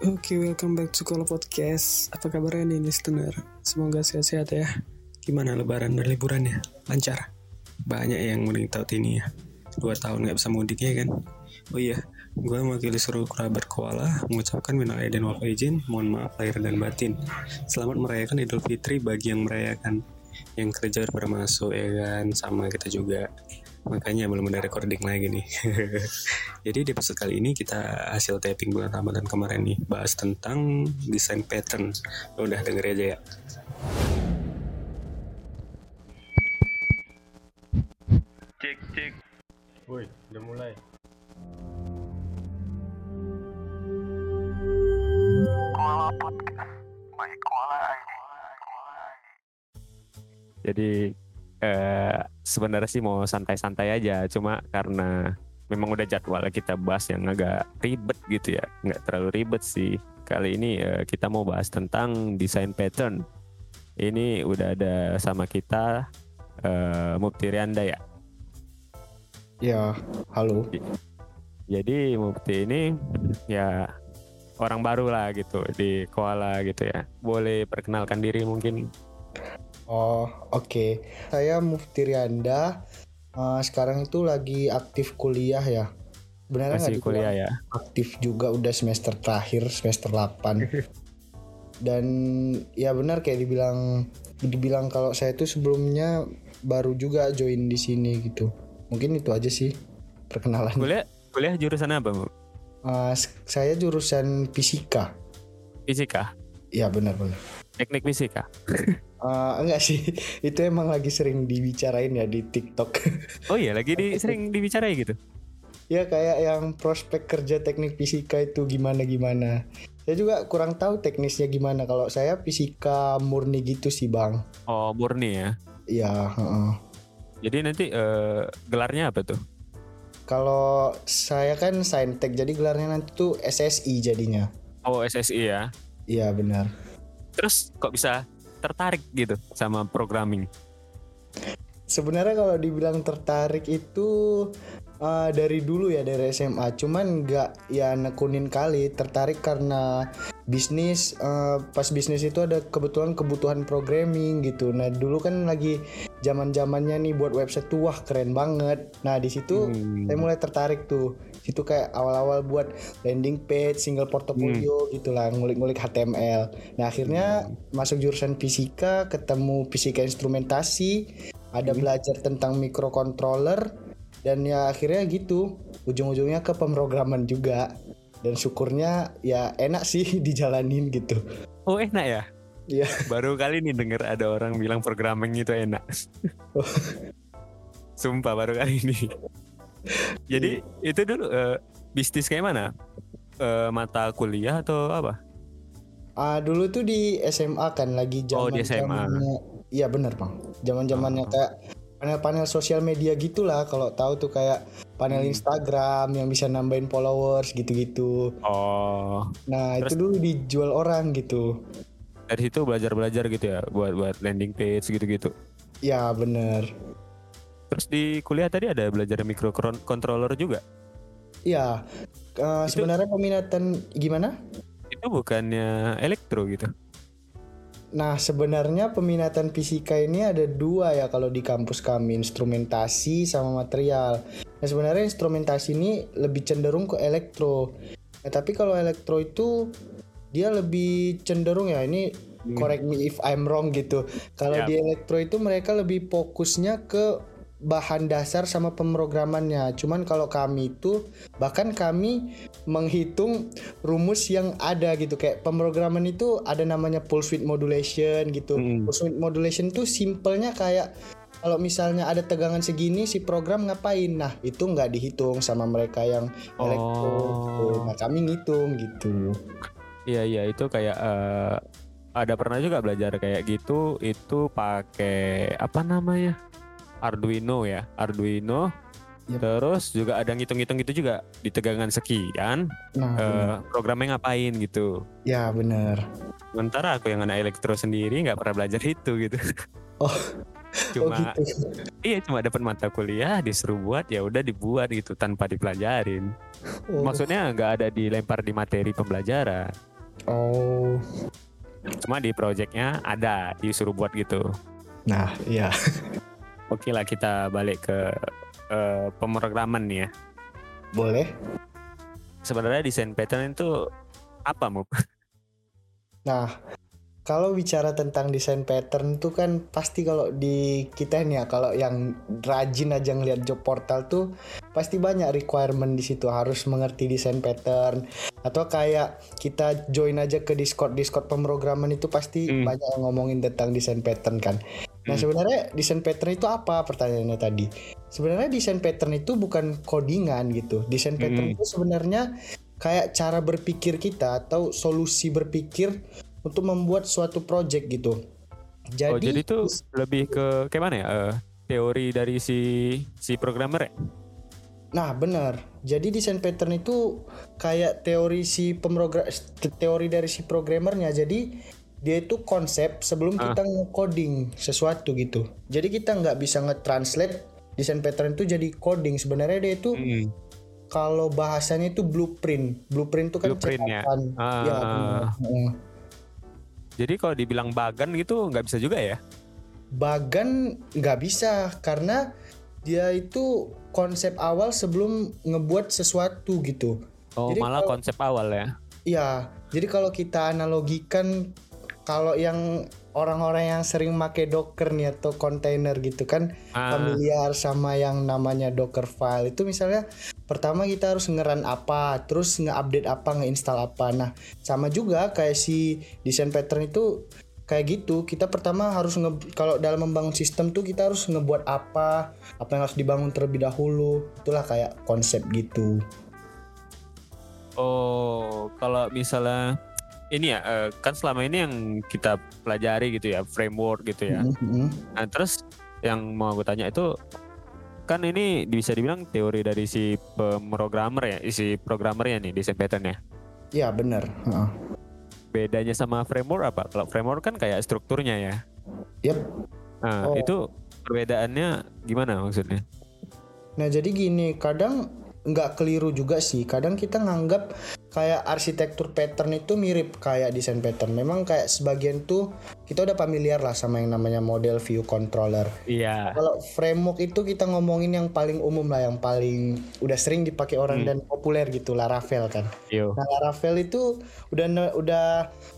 Oke, welcome back to Kola Podcast. Apa kabarnya nih listener? Semoga sehat-sehat ya. Gimana lebaran dan liburannya? Lancar? Banyak yang tahun ini ya. Dua tahun nggak bisa mudik ya kan? Oh iya, gue mewakili seluruh kerabat koala mengucapkan minal aidin wal faizin, mohon maaf lahir dan batin. Selamat merayakan Idul Fitri bagi yang merayakan. Yang kerja udah pada masuk ya kan, sama kita juga. Makanya belum ada recording lagi nih. Jadi di episode kali ini kita hasil taping bulan Ramadan kemarin nih bahas tentang desain pattern. Lo udah denger aja ya. Cek cek. Woi, udah mulai. Jadi eh, sebenarnya sih mau santai-santai aja, cuma karena memang udah jadwal kita bahas yang agak ribet gitu ya, nggak terlalu ribet sih. Kali ini eh, kita mau bahas tentang desain pattern. Ini udah ada sama kita eh, Mufti Rianda ya. Ya, halo. Jadi Mufti ini ya orang baru lah gitu di Koala gitu ya. Boleh perkenalkan diri mungkin. Oh, oke. Saya Mufti Rianda. Eh, sekarang itu lagi aktif kuliah ya. Benar nggak kuliah ya. Aktif juga udah semester terakhir, semester 8. Dan ya benar kayak dibilang dibilang kalau saya itu sebelumnya baru juga join di sini gitu. Mungkin itu aja sih perkenalan. Kuliah kuliah jurusan apa, Bu? Eh, saya jurusan fisika. Fisika. Ya benar benar. Teknik fisika. Eh, enggak sih, itu emang lagi sering dibicarain ya di TikTok. Oh iya, lagi di, sering dibicarain gitu. ya kayak yang prospek kerja teknik fisika itu gimana gimana. Saya juga kurang tahu teknisnya gimana. Kalau saya fisika murni gitu sih bang. Oh, murni ya. Iya. heeh. Jadi nanti eh, gelarnya apa tuh? Kalau saya kan saintek, jadi gelarnya nanti tuh SSI jadinya. Oh, SSI ya. Iya benar. Terus kok bisa tertarik gitu sama programming? Sebenarnya kalau dibilang tertarik itu uh, dari dulu ya dari SMA, cuman nggak ya nekunin kali tertarik karena bisnis uh, pas bisnis itu ada kebetulan kebutuhan programming gitu. Nah dulu kan lagi zaman zamannya nih buat website tuh wah keren banget. Nah di situ Hmm. saya mulai tertarik tuh. Situ kayak awal-awal buat landing page, single portfolio gitulah, ngulik-ngulik HTML. Nah akhirnya masuk jurusan fisika, ketemu fisika instrumentasi, ada belajar tentang microcontroller dan ya akhirnya gitu ujung-ujungnya ke pemrograman juga dan syukurnya ya enak sih dijalanin gitu Oh, enak ya? Iya. Baru kali nih denger ada orang bilang programming itu enak. Oh. Sumpah baru kali ini. Jadi itu dulu eh, bisnis kayak mana? Eh, mata kuliah atau apa? ah dulu tuh di SMA kan lagi Oh, zaman di SMA. iya bener bang zaman zamannya Oh. kayak panel-panel sosial media gitulah kalau tahu tuh kayak panel Hmm. Instagram yang bisa nambahin followers gitu-gitu Oh, nah Terus- itu dulu dijual orang gitu dari situ belajar-belajar gitu ya buat buat landing page gitu-gitu. ya bener Terus di kuliah tadi ada belajar microcontroller juga. Iya, Itu- sebenarnya peminatan gimana? Itu bukannya elektro gitu. Nah, sebenarnya peminatan fisika ini ada dua ya kalau di kampus kami, instrumentasi sama material. Nah, sebenarnya instrumentasi ini lebih cenderung ke elektro. Nah, tapi kalau elektro itu dia lebih cenderung ya ini correct me if I'm wrong gitu. Kalau Yap. di elektro itu mereka lebih fokusnya ke bahan dasar sama pemrogramannya. Cuman kalau kami itu bahkan kami menghitung rumus yang ada gitu kayak pemrograman itu ada namanya pulse width modulation gitu. Mm. Pulse width modulation tuh simpelnya kayak kalau misalnya ada tegangan segini si program ngapain? Nah, itu nggak dihitung sama mereka yang elektro. gitu. Oh. Nah, kami ngitung gitu. Iya iya itu kayak eh, ada pernah juga belajar kayak gitu itu pakai apa namanya Arduino ya Arduino Yep. terus juga ada ngitung-ngitung gitu juga di tegangan sekian Nah, eh, bener. programnya ngapain gitu ya bener. sementara aku yang anak elektro sendiri nggak pernah belajar itu gitu Oh. cuma oh gitu. iya cuma dapat mata kuliah disuruh buat ya udah dibuat gitu tanpa dipelajarin Oh. maksudnya nggak ada dilempar di materi pembelajaran Oh. Cuma di projectnya ada disuruh buat gitu. Nah, iya. Oke lah kita balik ke eh, pemrograman nih ya. Boleh. Sebenarnya desain pattern itu apa mu? Nah, kalau bicara tentang desain pattern itu kan pasti kalau di kita nih ya kalau yang rajin aja ngeliat job portal tuh pasti banyak requirement di situ harus mengerti desain pattern atau kayak kita join aja ke Discord Discord pemrograman itu pasti Hmm. banyak yang ngomongin tentang desain pattern kan. Nah, Hmm. sebenarnya desain pattern itu apa pertanyaannya tadi? Sebenarnya desain pattern itu bukan codingan gitu. Desain pattern Hmm. itu sebenarnya kayak cara berpikir kita atau solusi berpikir untuk membuat suatu project gitu. Jadi, oh jadi itu lebih ke kayak mana ya? Eh, teori dari si si programmer ya? nah benar. Jadi desain pattern itu kayak teori si pemrogram teori dari si programmernya. Jadi dia itu konsep sebelum Ah. kita nge-coding sesuatu gitu. Jadi kita nggak bisa nge-translate desain pattern itu jadi coding. Sebenarnya dia itu Hmm. kalau bahasanya itu blueprint. Blueprint itu kan Blueprint ya? cetakan. Ah. Ya, benar. Heeh. Jadi kalau dibilang bagan gitu nggak bisa juga ya? Bagan nggak bisa karena dia itu konsep awal sebelum ngebuat sesuatu gitu. Oh Jadi malah kalau- konsep awal ya? Iya, jadi kalau kita analogikan kalau yang orang-orang yang sering make Docker nih atau kontainer gitu kan Ah, familiar sama yang namanya Docker file itu misalnya pertama kita harus ngeran apa, terus nge-update apa, nge-install apa. Nah, sama juga kayak si desain pattern itu kayak gitu. Kita pertama harus nge kalau dalam membangun sistem tuh kita harus ngebuat apa, apa yang harus dibangun terlebih dahulu. Itulah kayak konsep gitu. Oh, kalau misalnya ini ya eh, kan selama ini yang kita pelajari gitu ya framework gitu ya. Mhm. Nah terus yang mau gue tanya itu kan ini bisa dibilang teori dari si pemrogramer ya, si programmernya nih desain pattern ya. Ya benar. Heeh. Bedanya sama framework apa? Kalau framework kan kayak strukturnya ya. Yep. Nah Oh. itu perbedaannya gimana maksudnya? Nah jadi gini, kadang nggak keliru juga sih. Kadang kita nganggap kayak arsitektur pattern itu mirip kayak desain pattern. Memang kayak sebagian tuh kita udah familiar lah sama yang namanya model view controller. Iya. Kalau framework itu kita ngomongin yang paling umum lah, yang paling udah sering dipakai orang Hmm. dan populer gitu, Laravel kan. Yo. Nah, Laravel itu udah udah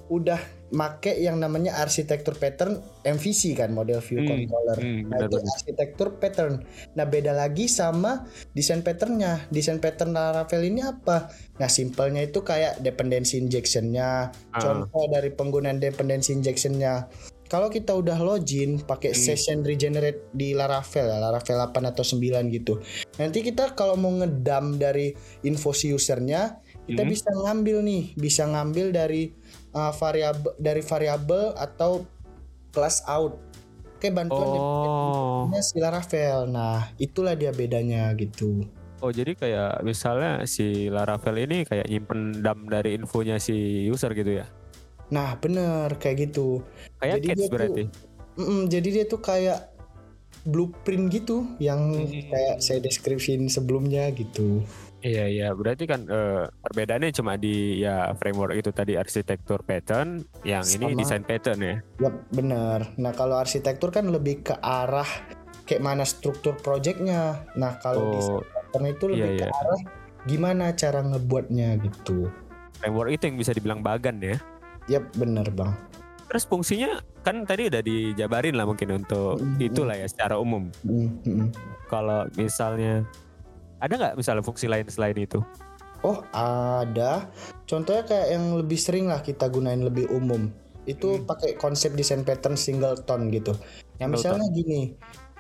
udah make yang namanya arsitektur pattern MVC kan, model view Hmm, controller. hmm, nah, itu arsitektur pattern. Nah, beda lagi sama desain patternnya. Desain pattern Laravel ini apa? Nah, simpelnya itu kayak dependency injection-nya, Ah. contoh dari penggunaan dependency injection-nya. Kalau kita udah login pakai Hmm. session regenerate di Laravel ya, Laravel 8 atau 9 gitu. Nanti kita kalau mau ngedam dari info si usernya, kita Hmm. bisa ngambil nih, bisa ngambil dari uh, variabel dari variabel atau class out. Oke, bantuan Oh. dependensinya si Laravel. Nah, itulah dia bedanya gitu. Oh jadi kayak misalnya si Laravel ini kayak nyimpen dam dari infonya si user gitu ya? Nah, bener kayak gitu. Kayak Jadi dia tuh- berarti? Mm-mm, jadi dia tuh kayak blueprint gitu yang Hmm. kayak saya deskripsiin sebelumnya gitu. Iya iya berarti kan eh, perbedaannya cuma di ya framework itu tadi arsitektur pattern, yang ini Sama. desain pattern ya. Yap, bener. Nah, kalau arsitektur kan lebih ke arah kayak mana struktur projectnya. Nah, kalau Oh desain pattern itu iya, lebih iya. ke arah gimana cara ngebuatnya gitu. framework itu yang bisa dibilang bagan ya. Yap, bener bang. Terus fungsinya kan tadi udah dijabarin lah mungkin untuk Mm, mm, itulah ya secara umum. Mm, mm. Kalau misalnya ada nggak misalnya fungsi lain selain itu? Oh, ada. Contohnya kayak yang lebih sering lah kita gunain lebih umum. Itu Hmm. pakai konsep desain pattern singleton gitu. Nah, Singleton. misalnya gini.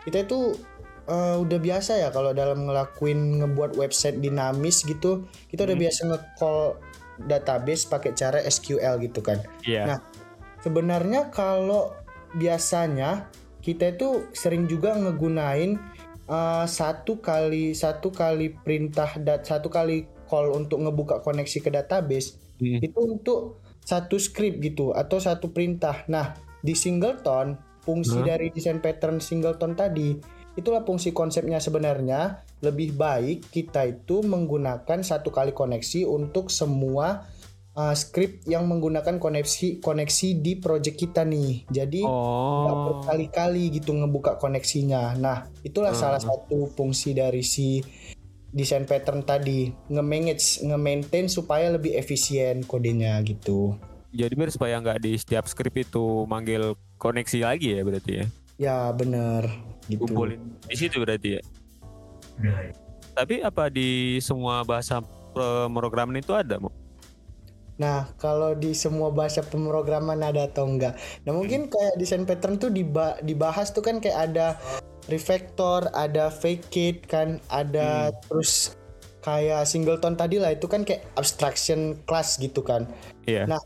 Kita itu eh, udah biasa ya kalau dalam ngelakuin ngebuat website dinamis gitu, kita udah Hmm. biasa nge-call database pakai cara SQL gitu kan. Iya. Nah, Sebenarnya kalau biasanya kita itu sering juga ngegunain uh, satu kali satu kali perintah dat satu kali call untuk ngebuka koneksi ke database Hmm. itu untuk satu script gitu atau satu perintah. Nah di singleton fungsi Hah? dari desain pattern singleton tadi itulah fungsi konsepnya sebenarnya lebih baik kita itu menggunakan satu kali koneksi untuk semua uh, script yang menggunakan koneksi koneksi di project kita nih. Jadi nggak Oh. berkali-kali gitu ngebuka koneksinya. Nah, itulah Hmm. salah satu fungsi dari si desain pattern tadi, nge-manage, nge-maintain supaya lebih efisien kodenya gitu. Jadi biar supaya nggak di setiap script itu manggil koneksi lagi ya berarti ya. Ya, bener gitu. Kumpulin di situ berarti ya. Tapi apa di semua bahasa pemrograman itu ada, Mo? Nah, kalau di semua bahasa pemrograman ada atau enggak? Nah, mungkin kayak desain pattern tuh diba- dibahas tuh kan kayak ada refactor, ada facade kan, ada terus kayak singleton tadi lah itu kan kayak abstraction class gitu kan. Iya. Nah,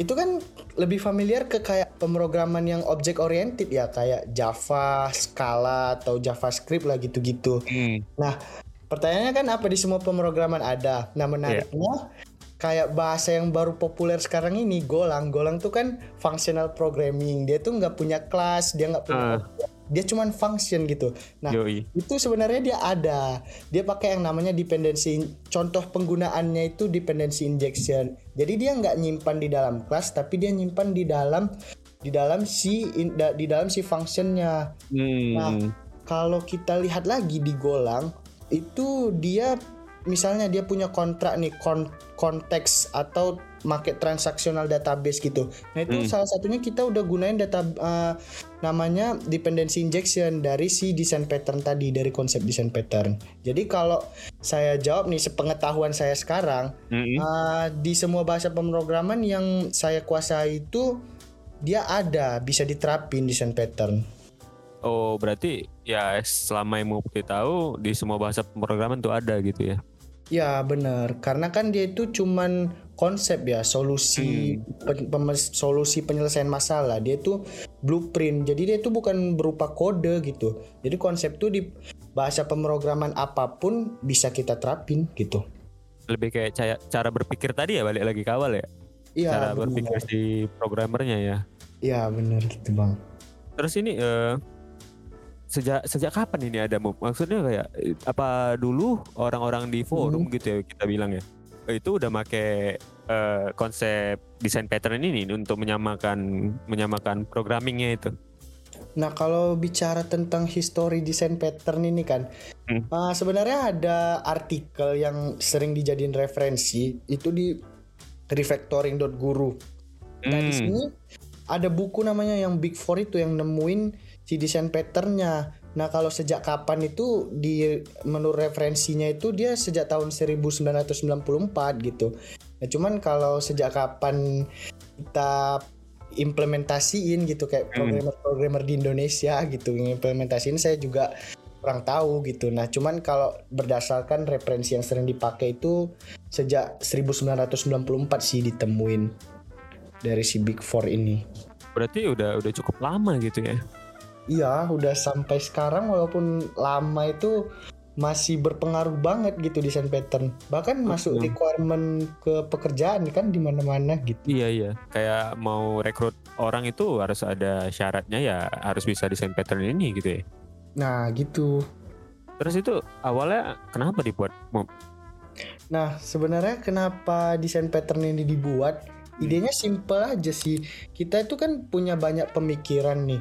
itu kan lebih familiar ke kayak pemrograman yang object oriented ya kayak Java, Scala atau JavaScript lah gitu-gitu. Hmm. Nah, pertanyaannya kan apa di semua pemrograman ada. Nah, menariknya kayak bahasa yang baru populer sekarang ini Golang. Golang tuh kan functional programming. Dia tuh nggak punya kelas, dia nggak punya objek. dia cuman function gitu. Nah, Yoi. itu sebenarnya dia ada. Dia pakai yang namanya dependency. Contoh penggunaannya itu dependency injection. Jadi dia nggak nyimpan di dalam kelas, tapi dia nyimpan di dalam di dalam si in- da- di dalam si functionnya. Hmm. Nah, kalau kita lihat lagi di Golang itu dia misalnya dia punya kontrak nih kon- konteks atau market transaksional database gitu. Nah itu Hmm. salah satunya kita udah gunain data uh, namanya dependency injection dari si design pattern tadi dari konsep design pattern. Jadi kalau saya jawab nih sepengetahuan saya sekarang Mm-mm. uh, di semua bahasa pemrograman yang saya kuasai itu dia ada bisa diterapin design pattern. Oh berarti ya selama yang mau kita tahu di semua bahasa pemrograman tuh ada gitu ya. Ya benar, karena kan dia itu cuman konsep ya solusi pen- pem- solusi penyelesaian masalah. Dia itu blueprint, jadi dia itu bukan berupa kode gitu. Jadi konsep tuh di bahasa pemrograman apa pun bisa kita terapin gitu. Lebih kayak cara, cara berpikir tadi ya balik lagi ke awal ya. Iya cara benar. berpikir si programmernya ya. Iya benar gitu bang. Terus ini eh, sejak sejak kapan ini ada Mub? Maksudnya kayak apa dulu orang-orang di forum gitu ya kita bilang ya. Itu udah make eh, konsep desain pattern ini untuk menyamakan menyamakan programmingnya itu. Nah kalau bicara tentang history design pattern ini kan, Hmm. uh, sebenarnya ada artikel yang sering dijadiin referensi itu di refactoring.guru. Nah di Hmm. sini ada buku namanya yang Big Four itu yang nemuin si desain patternnya. Nah kalau sejak kapan itu di menurut referensinya itu dia sejak tahun 1994 gitu. Nah cuman kalau sejak kapan kita implementasiin gitu kayak Hmm. programmer-programmer di Indonesia gitu implementasiin saya juga kurang tahu gitu. Nah cuman kalau berdasarkan referensi yang sering dipakai itu sejak 1994 sih ditemuin dari si Big Four ini. Berarti udah udah cukup lama gitu ya. Iya, udah sampai sekarang walaupun lama itu masih berpengaruh banget gitu desain pattern. Bahkan masuk Betul. requirement ke pekerjaan kan di mana-mana gitu. Iya iya. Kayak mau rekrut orang itu harus ada syaratnya ya harus bisa desain pattern ini gitu ya. Nah, gitu. Terus itu awalnya kenapa dibuat? Nah, sebenarnya kenapa desain pattern ini dibuat? Idenya simple aja sih. Kita itu kan punya banyak pemikiran nih.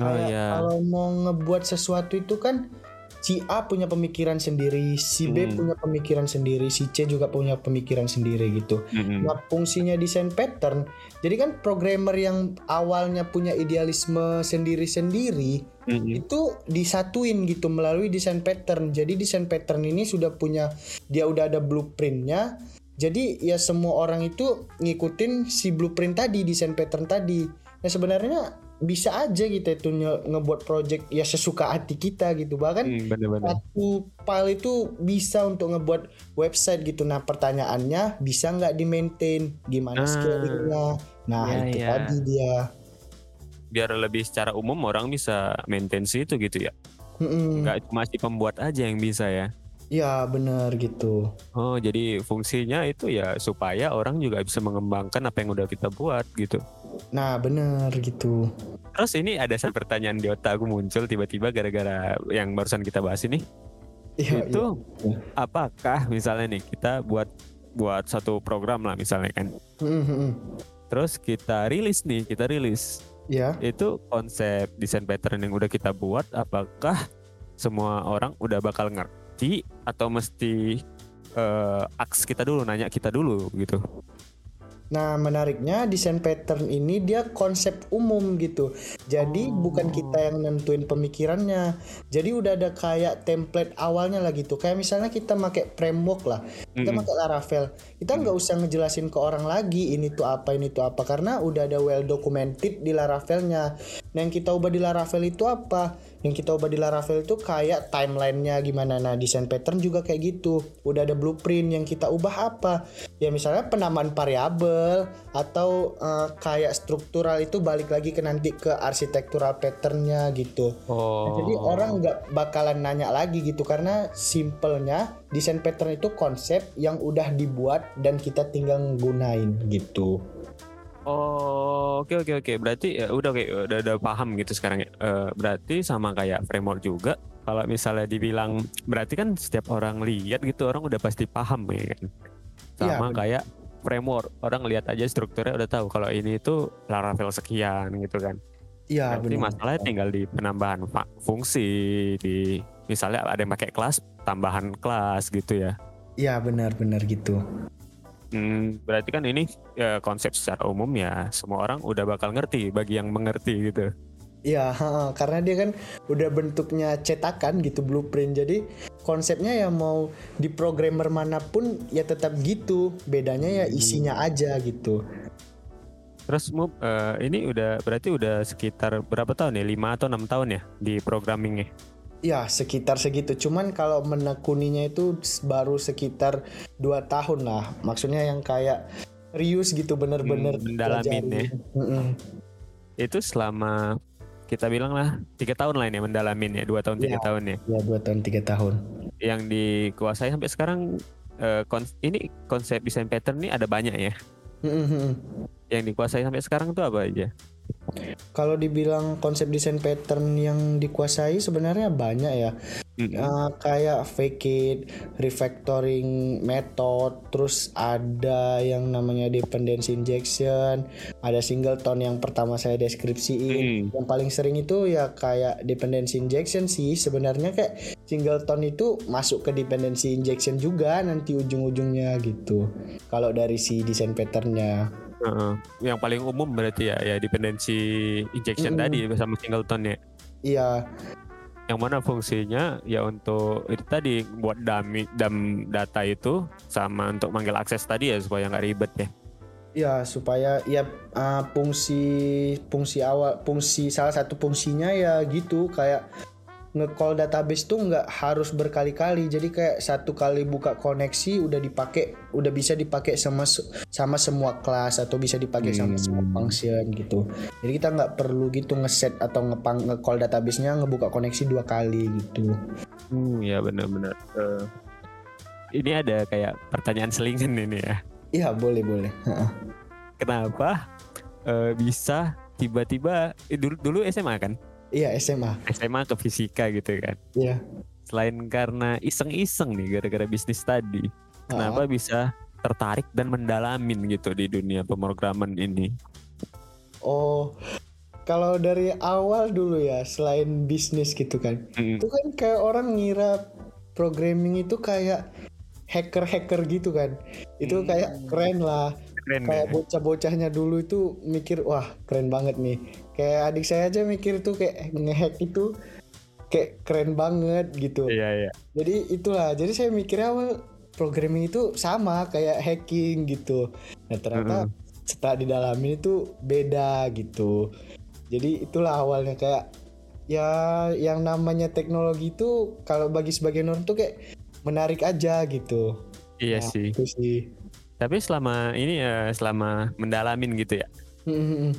Oh iya. Kalau mau ngebuat sesuatu itu kan si A punya pemikiran sendiri, si B Hmm. punya pemikiran sendiri, si C juga punya pemikiran sendiri gitu. Mm-mm. Nah, fungsinya desain pattern. Jadi kan programmer yang awalnya punya idealisme sendiri-sendiri Mm-mm. itu disatuin gitu melalui desain pattern. Jadi desain pattern ini sudah punya dia udah ada blueprintnya. Jadi ya semua orang itu ngikutin si blueprint tadi, desain pattern tadi. Nah sebenarnya bisa aja kita itu nge- ngebuat project ya sesuka hati kita gitu. Bahkan Hmm, bener-bener. satu file itu bisa untuk ngebuat website gitu. Nah pertanyaannya bisa nggak di maintain, gimana Ah. scalingnya? Nah Ya, itu ya. tadi dia. Biar lebih secara umum orang bisa maintain itu gitu ya. Nggak cuma si pembuat aja yang bisa ya. Ya bener gitu. Oh jadi fungsinya itu ya supaya orang juga bisa mengembangkan apa yang udah kita buat gitu. Nah bener gitu. Terus ini ada satu pertanyaan di otak aku muncul tiba-tiba gara-gara yang barusan kita bahas ini. Iya, itu apakah misalnya nih kita buat buat satu program lah misalnya kan. Mm, mm, mm. Terus kita rilis nih, kita rilis. Ya. Itu konsep desain pattern yang udah kita buat apakah semua orang udah bakal ngerti atau mesti eh, aks kita dulu nanya kita dulu gitu. Nah, menariknya desain pattern ini dia konsep umum gitu. Jadi bukan kita yang nentuin pemikirannya. Jadi udah ada kayak template awalnya lah gitu. Kayak misalnya kita pakai framework lah. Kita pakai Laravel. Kita nggak usah ngejelasin ke orang lagi ini tuh apa, ini tuh apa karena udah ada well documented di Laravelnya. Nah, yang kita ubah di Laravel itu apa? Yang kita ubah di Laravel itu kayak timelinenya gimana. Nah, desain pattern juga kayak gitu. Udah ada blueprint yang kita ubah apa? Ya misalnya penamaan variabel atau eh, kayak struktural itu balik lagi ke nanti ke arsitektural patternnya gitu. Oh. Nah, jadi orang nggak bakalan nanya lagi gitu karena simpelnya desain pattern itu konsep yang udah dibuat dan kita tinggal gunain gitu. Oh, oke oke oke. Berarti ya udah oke, udah udah paham gitu sekarang ya. Eh, berarti sama kayak framework juga. Kalau misalnya dibilang berarti kan setiap orang lihat gitu orang udah pasti paham ya kan. Iya, Sama benar. kayak framework. Orang lihat aja strukturnya udah tahu kalau ini itu Laravel sekian gitu kan. Iya Berarti masalahnya tinggal di penambahan fungsi di misalnya ada yang pakai kelas tambahan kelas gitu ya. Iya benar-benar gitu. Hmm, berarti kan ini ya, konsep secara umum ya semua orang udah bakal ngerti bagi yang mengerti gitu. Heeh, karena dia kan udah bentuknya cetakan gitu blueprint. Jadi konsepnya ya mau di programmer mana pun ya tetap gitu. Bedanya ya isinya aja gitu. Terus Mub, eh, ini udah berarti udah sekitar berapa tahun ya? 5 atau enam tahun ya di programmingnya? Ya sekitar segitu. Cuman kalau menekuninya itu baru sekitar dua tahun lah. Maksudnya yang kayak serius gitu bener-bener Hmm, mendalamin ya. Itu selama kita bilang lah tiga tahun lah ini ya mendalamin ya dua tahun tiga Iya. tahun ya. Ya dua tahun tiga tahun. Yang dikuasai sampai sekarang eh, kons- ini konsep desain pattern ini ada banyak ya. Yang dikuasai sampai sekarang tuh apa aja? Kalau dibilang konsep desain pattern yang dikuasai sebenarnya banyak ya. Mm-mm. Uh, kayak fake it, refactoring method, terus ada yang namanya dependency injection, ada singleton yang pertama saya deskripsiin. Hmm. Yang paling sering itu ya kayak dependency injection sih. Sebenarnya kayak singleton itu masuk ke dependency injection juga nanti ujung-ujungnya gitu. Kalau dari si desain patternnya. Heeh. Yang paling umum berarti ya ya dependency injection Mm-mm. tadi sama singleton ya. Iya, Yang mana fungsinya ya untuk itu tadi buat dami dam data itu sama untuk manggil akses tadi ya supaya nggak ribet ya. Ya supaya ya uh, fungsi fungsi awal fungsi salah satu fungsinya ya gitu kayak nge-call database tuh nggak harus berkali-kali jadi kayak satu kali buka koneksi udah dipakai udah bisa dipakai sama sama semua kelas atau bisa dipakai sama semua Hmm. function gitu jadi kita nggak perlu gitu ngeset atau ngepang nge-call database-nya ngebuka koneksi dua kali gitu Hmm, ya benar-benar. Eh, ini ada kayak pertanyaan selingan ini ya. iya boleh boleh Kenapa eh, bisa tiba-tiba eh, dulu dulu SMA kan? Iya SMA SMA ke fisika gitu kan. iya Selain karena iseng-iseng nih gara-gara bisnis tadi, kenapa bisa tertarik dan mendalamin gitu di dunia pemrograman ini? Oh, kalau dari awal dulu ya, selain bisnis gitu kan, Mm, itu kan kayak orang ngira programming itu kayak hacker-hacker gitu kan, itu Hmm. kayak keren lah. Keren Kayak ya? bocah-bocahnya dulu itu mikir, wah keren banget nih. Kayak adik saya aja mikir tuh kayak ngehack itu kayak keren banget gitu. Iya iya. Jadi itulah, jadi saya mikir awal programming itu sama kayak hacking gitu. Nah ternyata setelah didalami itu beda gitu. Jadi itulah awalnya kayak ya yang namanya teknologi itu kalau bagi sebagian orang tuh kayak menarik aja gitu. Iya Nah, sih. Itu sih. Tapi selama ini ya selama mendalamin gitu ya, Hmm,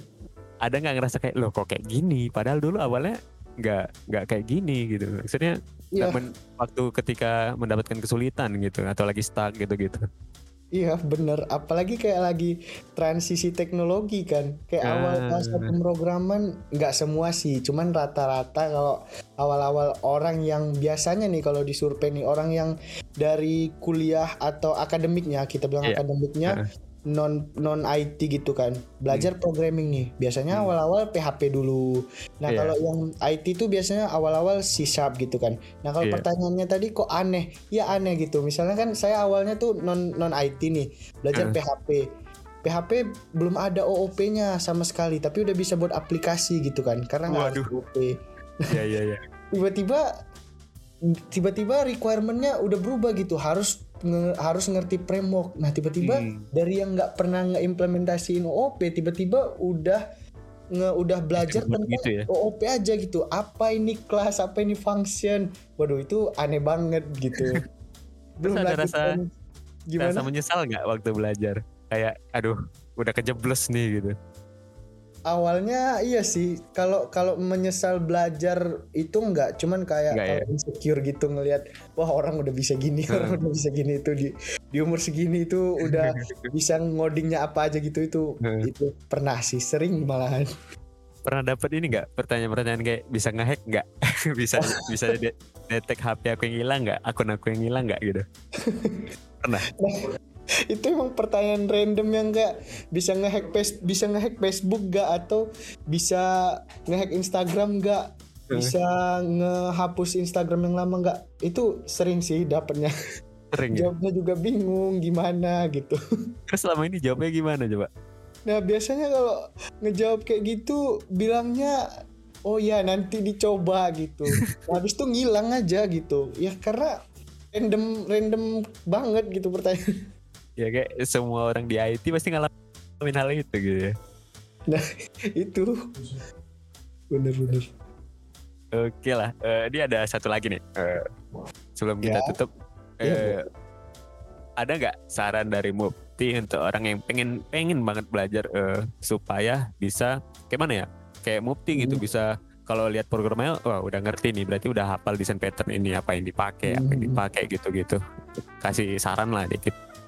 ada nggak ngerasa kayak loh kok kayak gini? Padahal dulu awalnya nggak nggak kayak gini gitu. Maksudnya Iya. men- waktu ketika mendapatkan kesulitan gitu atau lagi stuck gitu gitu. Iya bener, apalagi kayak lagi transisi teknologi kan. Kayak Ah. awal bahasa pemrograman nggak semua sih, cuman rata-rata kalau awal-awal orang yang biasanya nih kalau di survei nih orang yang dari kuliah atau akademiknya kita bilang Iya. akademiknya non non IT gitu kan. Belajar Hmm. programming nih. Biasanya awal-awal PHP dulu. Nah Iya. kalau yang IT itu biasanya awal-awal C sharp gitu kan. Nah kalau Iya. pertanyaannya tadi kok aneh? Ya aneh gitu. Misalnya kan saya awalnya tuh non non IT nih. Belajar Hmm. PHP PHP belum ada OOP-nya sama sekali. Tapi udah bisa buat aplikasi gitu kan. Karena nggak Waduh. OOP Iya iya iya. tiba-tiba tiba-tiba requirement-nya udah berubah gitu. Harus nge- harus ngerti framework nah tiba-tiba Hmm. dari yang nggak pernah ngeimplementasiin OOP tiba-tiba udah nge udah belajar Disebut tentang gitu ya? OOP aja gitu apa ini kelas apa ini function waduh itu aneh banget gitu belum ada lagi rasa- kan- gimana Rasa menyesal nggak waktu belajar? Kayak aduh udah kejebles nih gitu. Awalnya iya sih kalau kalau menyesal belajar itu enggak cuman kayak Enggak ya? insecure gitu ngelihat wah orang udah bisa gini Hmm. orang udah bisa gini itu di di umur segini itu udah bisa ngodingnya apa aja gitu itu Hmm. itu pernah sih sering malahan Pernah dapet ini nggak pertanyaan-pertanyaan kayak bisa ngehack nggak? bisa bisa de- detek HP aku yang hilang nggak? Akun aku yang hilang nggak gitu? Pernah? itu emang pertanyaan random yang enggak bisa ngehack bisa ngehack Facebook gak atau bisa ngehack Instagram gak Hmm. bisa ngehapus Instagram yang lama nggak itu sering sih dapetnya Sering ya? jawabnya juga bingung gimana gitu Terus selama ini jawabnya gimana coba? Nah biasanya kalau ngejawab kayak gitu bilangnya oh ya nanti dicoba gitu. Nah, Habis itu ngilang aja gitu. Ya karena random random banget gitu pertanyaan. Ya kayak semua orang di IT pasti ngalamin hal itu gitu ya. Nah itu bener-bener. Oke lah, Eh, ini ada satu lagi nih. Eh, sebelum kita Ya. tutup, Iya, eh, ada nggak saran dari Mufti untuk orang yang pengen pengen banget belajar eh, supaya bisa kayak mana ya? Kayak Mufti gitu Hmm. bisa kalau lihat programnya, wah udah ngerti nih, berarti udah hafal desain pattern ini apa yang dipakai, apa yang Hmm. dipakai gitu-gitu. Kasih saran lah dikit.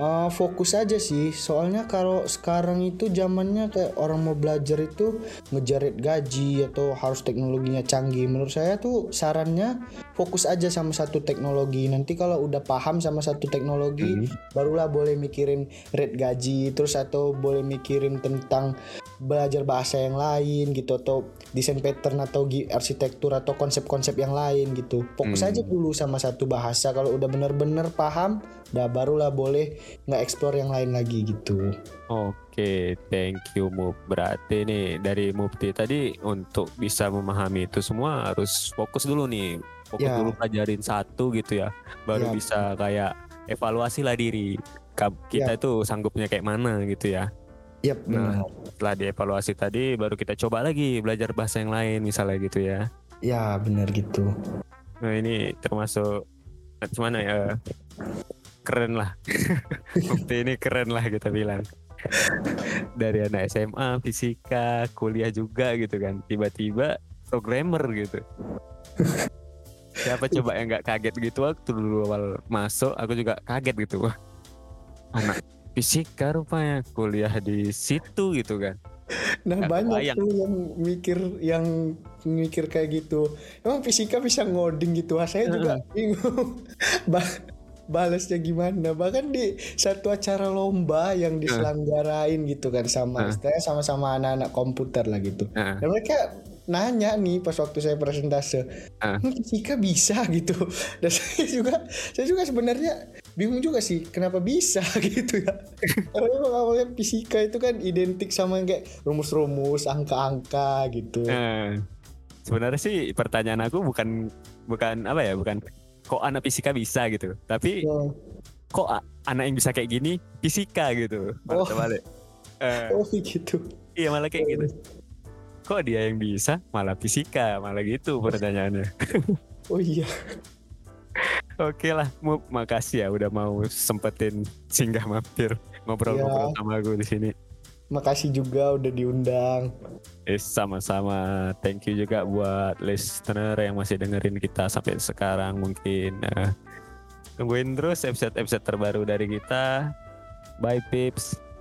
Eh, fokus aja sih. Soalnya kalau sekarang itu zamannya kayak orang mau belajar itu ngejar gaji atau harus teknologinya canggih. Menurut saya tuh sarannya fokus aja sama satu teknologi. Nanti kalau udah paham sama satu teknologi barulah boleh mikirin rate gaji terus atau boleh mikirin tentang belajar bahasa yang lain gitu atau desain pattern atau arsitektur atau konsep-konsep yang lain gitu. Fokus Hmm. aja dulu sama satu bahasa. Kalau udah bener-bener paham dah barulah boleh nge-explore yang lain lagi gitu Oke, thank you Muf. Berarti nih dari Mufti tadi untuk bisa memahami itu semua harus fokus dulu nih. Fokus Ya. dulu pelajarin satu gitu ya. Baru Ya. bisa kayak evaluasi lah diri. Kita itu sanggupnya kayak mana gitu ya. Yap, Nah, benar. setelah dievaluasi tadi baru kita coba lagi belajar bahasa yang lain misalnya gitu ya. Ya, benar gitu. Nah, ini termasuk gimana ya? Keren lah. Mufti ini keren lah kita bilang. Dari anak SMA, fisika, kuliah juga gitu kan. Tiba-tiba programmer gitu. Siapa coba yang nggak kaget gitu waktu dulu awal masuk, aku juga kaget gitu. Wah, anak fisika rupanya kuliah di situ gitu kan. Nah, Nggak banyak kebayang. tuh yang mikir yang mikir kayak gitu. Emang fisika bisa ngoding gitu. Ah, saya juga bingung. balesnya gimana. Bahkan di satu acara lomba yang diselenggarain gitu kan sama istilahnya sama-sama anak-anak komputer lah gitu. Heeh. dan mereka nanya nih pas waktu saya presentase Ah. "Hmm, fisika bisa gitu? Dan saya juga saya juga sebenarnya bingung juga sih kenapa bisa gitu ya. Karena awalnya fisika itu kan identik sama yang kayak rumus-rumus angka-angka gitu. Sebenarnya sih pertanyaan aku bukan bukan apa ya, bukan kok anak fisika bisa gitu. Tapi Ya. kok anak yang bisa kayak gini fisika gitu. Malah Oh. terbalik. Eh, oh gitu iya malah kayak gitu. Kok dia yang bisa malah fisika, malah gitu pertanyaannya. oh iya Oke lah, Mup, makasih ya udah mau sempetin singgah mampir ngobrol-ngobrol Iya. sama aku di sini. Makasih juga udah diundang Eh, sama-sama. Thank you juga buat listener yang masih dengerin kita sampai sekarang. Mungkin eh, Tungguin terus episode-episode terbaru dari kita. Bye Pips.